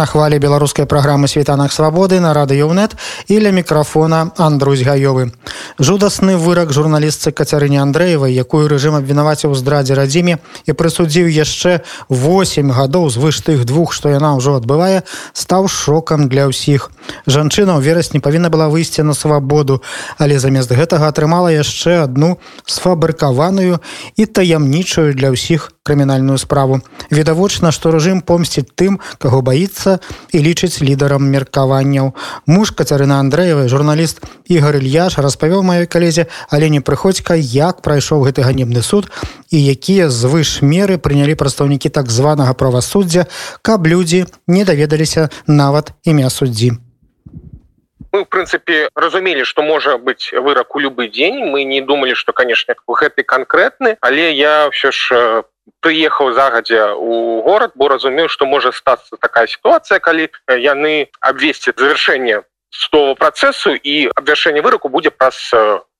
На хвале беларускай праграмы світанах свабоды на радыёнет і ля мікрафона Андрусь гаёвы. Жудасны вырак журналістцы Кацярыне Андрэевай, якую рэжым абвінаваціў здрадзе радзіме і прысудзіў яшчэ 8 гадоў звыш тых двух, што яна ўжо адбывае, стаў шокам для ўсіх. Жанчына ў верасні павінна была выйсці на свабоду, але замест гэтага атрымала яшчэ адну сфабрыкаваную і таямнічую для ўсіх крымінальную справу. Відавочна, што рэжым помсціць тым, каго баіцца і лічыць лідарам меркаванняў. Муж Кацярына Андрэевай, журналіст Ігор Ільяш распавёў маёй калезе, але не прыходзька, як прайшоў гэты ганебны суд і якія звыш меры прынялі прадстаўнікі так званага правасуддзя, каб людзі не даведаліся нават імя суддзі. Мы, в прынцыпе разумелі што можа быць вырак у любы дзень мы не думалі што канешне гэты канкрэтны але я ўсё ж прыехаў загадзя у горад бо разумеў што можа стацца такая сітуацыя калі яны абвесцяць завяршэнне судового працэсу і абвяшэнне выраку будзе праз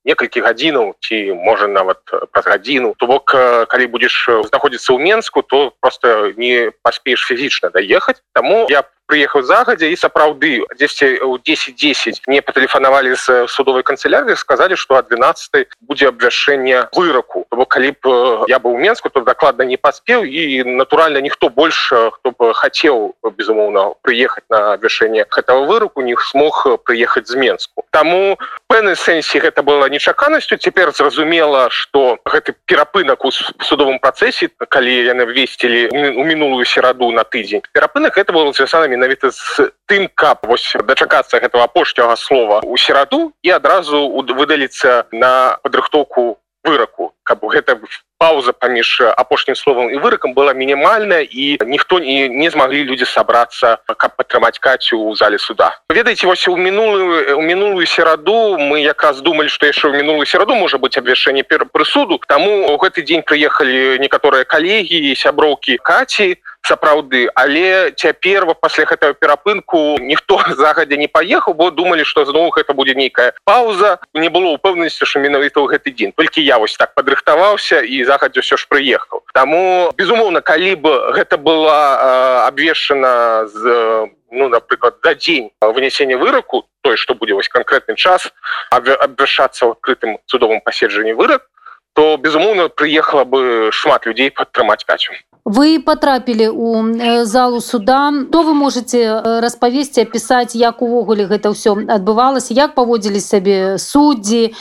некалькі гадзінаў ці можа нават праз гадзіну. То бок калі будзеш знаходзіцца ў менску то просто не паспееш фізічна даехаць. Таму я прыехаў загадзя і сапраўды 10 у 10 10 не патэлефанавалі з судовой канцелярыі сказалі што ад 12 будзе абвяшэнне выраку бо калі б я быў менску то дакладна не паспеў і натуральна ніхто больш хто б хацеў безумоўна прыехаць на абвяшэнне гэтага выраку не смог прыехаць з менску Таму пэўнай сэнсе гэта была нечаканасцю цяпер зразумела што гэты перапынак у судовым працэсе калі яны ввесцілі у мінулую сераду на тыдзень перапынак это было звязана менавіта з тым кап вось дачакацца гэтага апошняга слова у сераду і адразу выдаліцца на падрыхтоўку выраку каб гэта пауза паміж апошнім словам і выракам была мінімальная і ніхто не, не змаглі людзі сабрацца каб падтрымаць кацю ў зале суда. Ведаеце вось у мінулую у мінулую сераду мы якраз думалі што яшчэ ў мінулую сераду можа быць абвяшэнне прысуду таму у гэты дзень прыехалі некаторыя калегі сяброўкі каці сапраўды але цяпер пасля гэтага перапынку ніхто загадзя не паехаў бо думалі што зноў гэта будзе нейкая пауза. Не было упэўнасці що менавіта ў гэты дзень. Толькі я вось так падрыхтаваўся і загадзя ўсё ж прыехаў. Таму безумоўна калі б гэта была абвешана з ну напрыклад за дзень вынесення выраку той што будзе вось канкрэтны час абвяшацца ў адкрытым судовым паседжанні вырак то безумоўна прыехала бы шмат людзей падтрымаць качу вы потрапілі у залу суда. То вы можете распавесці опісаць як увогуле гэта ўсё адбывалася? Як паводзілі сабе суддзі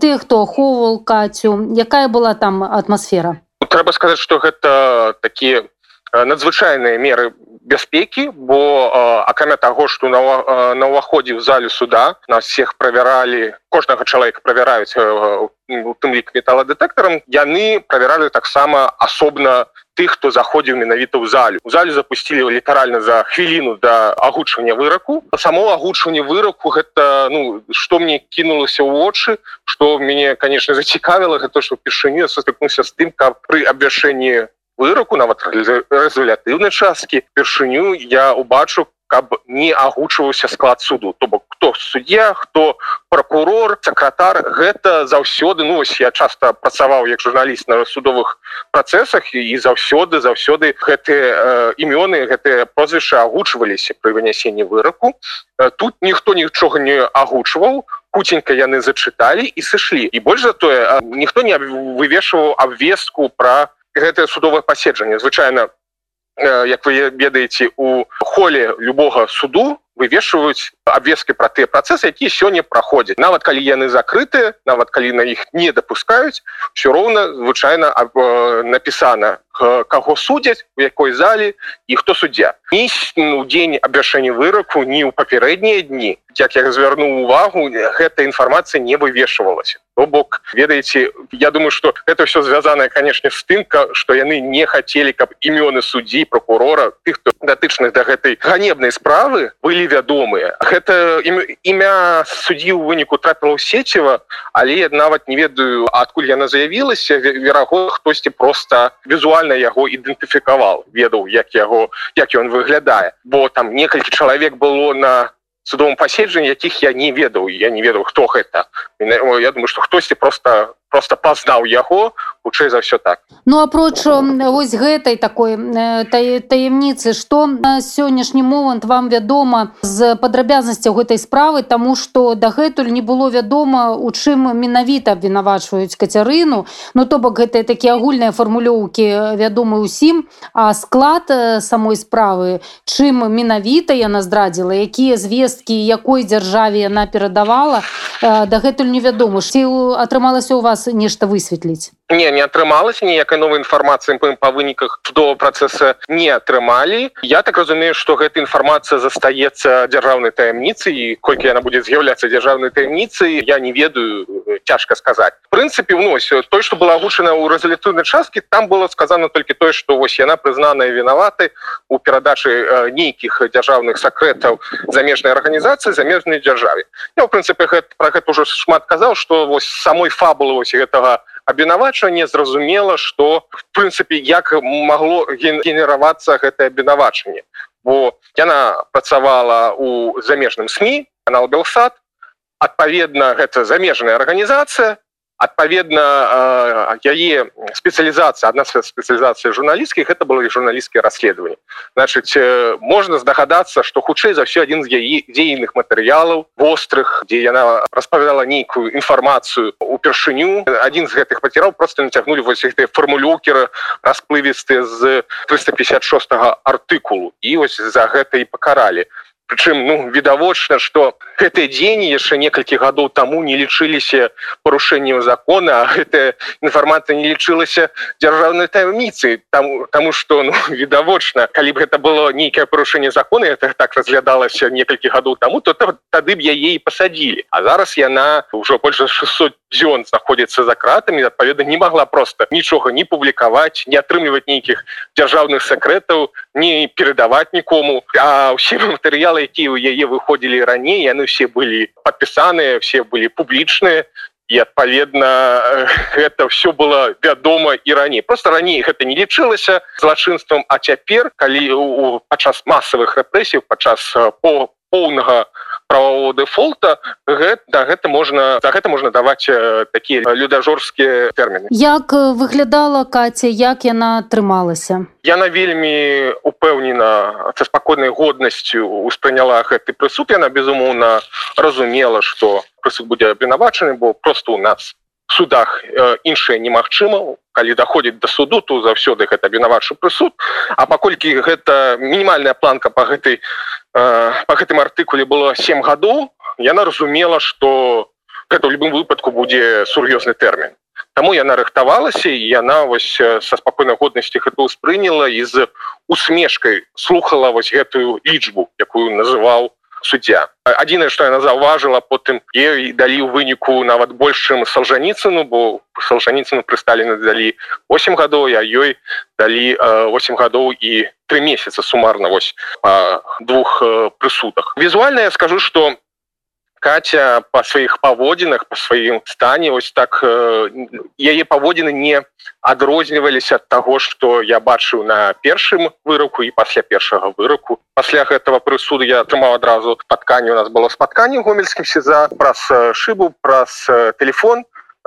ты хто ахоўвал кацю? Якая была там атмасфера? Трэба сказаць что гэта такія надзвычайныя меры бяспекі бо акрамя таго што на, на ўваходзе ў зале суда нас всех правяралі кожнага чалавека правяраюць у тым лік металадэтэктарам яны правяралі таксама асобна тых хто заходзіў менавіта ў залю у зале запусцілі літаральна за хвіліну да агучвання выраку. Само агучванне выраку гэта ну што мне кінулася ў вочы што мяне конечно зацікавіла гэта што першыню сутыкнуўся з тым каб пры абвяшэнні выраку нават рэзулятыўнай часткі першыню я убачу каб не агучваўся склад суду. То бок хто суддзя хто прокурор сакратар гэта заўсёды ну ось я часто працаваў як журналіст на судовых працэсах і заўсёды заўсёды гэтыя э, імёны гэтыя прозвішчы агучваліся пры вынясенні выраку. Э, тут ніхто нічога не агучваў куценька яны зачыталі і сышлі. І больш за тое э, ніхто не вывешваў абвестку про гэтае судовае паседжанне. Звычайна як вы ведаеце у холе любога суду вывешваюць абвесткі пра тыя працэсы якія сёння праходзяць нават калі яны закрытыя нават калі на іх не дапускаюць все роўна звычайна напісана каго судзяць у якой залі і хто суддзя ні у дзень абвяшэння выраку ні ў папярэднія дні як я звярнуў увагу гэта інфармацыя не вывешвалася то бок ведаеце я думаю что это все звязанае канешне з тымка что яны не хацелі каб імёны суддзі прокурора тых хто датычных да гэтай ганебнай справы былі вядомыя гэта імя суддзі ў выніку трапіла ў сеціва але нават не ведаю адкуль яна заявілася вераго хтосьці просто візуальна яго ідэнтыфікаваў ведаў як яго як ён выглядае. Бо там некалькі чалавек было на судовым паседжанні якіх я не ведаў. Я не ведаў хто гэта. Я думаю что хтосьці просто просто пазнаў яго хутчэй за ўсё так. Ну апроч вось гэтай такой таемніцы што на сённяшні момант вам вядома з падрабязнасцяў гэтай справы тому что дагэтуль не было вядома у чым менавіта абвінавачваюць кацярыну. Ну то бок гэтыя такія агульныя фармулёўкі вядомы ўсім а склад самой справы чым менавіта яна здрадзіла якія звесткі якой дзяржаве яна перадавала дагэтуль невядома. Ці атрымалася у вас нешта высветліць не не атрымалася ніякай новай інфармацыі мы па выніках судового працэса? Не атрымалі. Я так разумею что гэта інфармацыя застаецца дзяржаўнай таямніцы і колькі яна будзе з'яўляцца дзяржаўнай таямніцай я не ведаю цяжка сказаць прынцыпе внось той что была агучана ў рэзалютыўнай часткі там было сказано толькі тое что вось яна прызнаная вінаваты у перадачы нейкіх дзяржаўных сакрэтаў замежнай арганізацыі замежнай дзяржаве я в прынцыпе гэта про гэта ўжо шмат казаў что вось самой фабулы вось гэтага абвінавачванне зразумела что в прынцыпе як магло генеравацца гэтае абвінавачанне бо яна працавала у замежным сМ канал белсад адпаведна гэта замежная арганізацыя адпаведна яе спецыялізацыя адна спецыялізацыя журналісцкіх это было журналісцкія расследаванні значыць можна здагадацца што хутчэй за все адзін з яе дзейных матэрыялаў вострых дзе яна распавядала нейкую інфармацыю упершыню адзін з гэтых паціраў просто нацягнулі вось гэтыя фармулёкера расплывістыя з 356 артыкулу і вось за гэта і пакаралі прычым ну відавочна что гэтыя дзені яшчэ некалькі гадоў таму не лічыліся парушэннем закона гэтая інфармацыя не лічылася дзяржаўнай таямніцы там тому что ну відавочна калі б гэта было нейкае парушэнне закона это так разглядалася некалькі гадоў таму то тады б яе і пасадзілі а зараз яна ўжо больш за 600 дзён знаходзіцца за кратамі адпаведна не могла просто нічога не публікаваць не атрымліваць нейкіх дзяржаўных сакрэтаў не перадаваць нікому а ўсе матэрыялы якія ў яе выходзілі раней яны все былі падпісаныя все былі публічныя і адпаведна гэта все было вядома і раней просто раней гэта не лічылася злачынствам а цяпер калі у падчас масавых рэпрэсій падчас по поўнага правового дэфолта гэта гэта можна за гэта можна даваць такія людажорскія тэрміны. Як выглядала каця як яна атрымалася яна вельмі упэўнена са спакойнай годнасцю успрыняла гэты прысуд. Яна безумоўна разумела что прысуд будзе абвінавачаны бо просто у нас судах іншае немагчыма. Калі даходзіць до суду то заўсёды гэта вінаватшы прысуд а паколькі гэта мінімальная планка по гэтай по гэтым артыкуле было семь гадоў яна разумела что гэта ў любым выпадку будзе сур'ёзны тэрмін. Таму яна рыхтавалася і яна вось са спакойнай годнасці гэта ўспрыняла і з усмешкай слухала вось гэтую лічбу якую называў суддзя адзінае што яна заўважыла потым і далі ў выніку нават большым салжаніцыну бо салжаніцыну пры сталіна далі 8 гадоў я ёй далі 8 гадоў і три месяца сумарна вось двух прысудах візуальна я скажу что Катя по сваіх паводзінах по сваім стане ось так яе паводзіны не адрозніваліся ад таго что я бачыў на першым выраку і пасля першага выраку пасля гэтага прысуду я атрымаў адразу спатканне у нас было спатканне гомельскім сеза праз шыбу праз телефон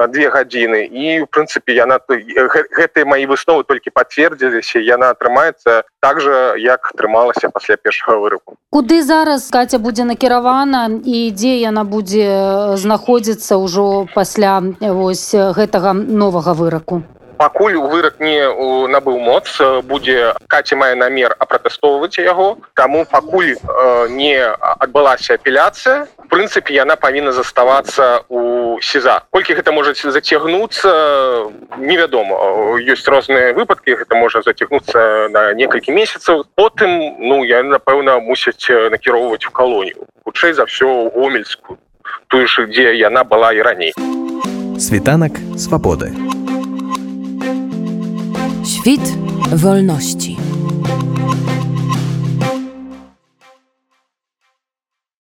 две гадзіны і в прынцыпе яна гэтыя мои высновы толькі пацвердзіліся яна атрымаецца так же як атрымалася пасля першага выраку куды зараз катя будзе накіравана і дзе яна будзе знаходзіцца ўжо пасля вось гэтага новага выраку пакуль вырак не набыў моц будзе каці мае намер апратэстоўваць яго. Таму пакуль не адбылася апеляцыя прынцыпе яна павінна заставацца у сеза колькі гэта можа зацягнуцца невядома ёсць розныя выпадкі гэта можа зацягнуцца на некалькі месяцаў потым ну я напэўна мусяць накіроўваць у калонію хутчэй за ўсё ў гомельскую тую ж дзе яна была і раней світанак свабоды. Świt wolności.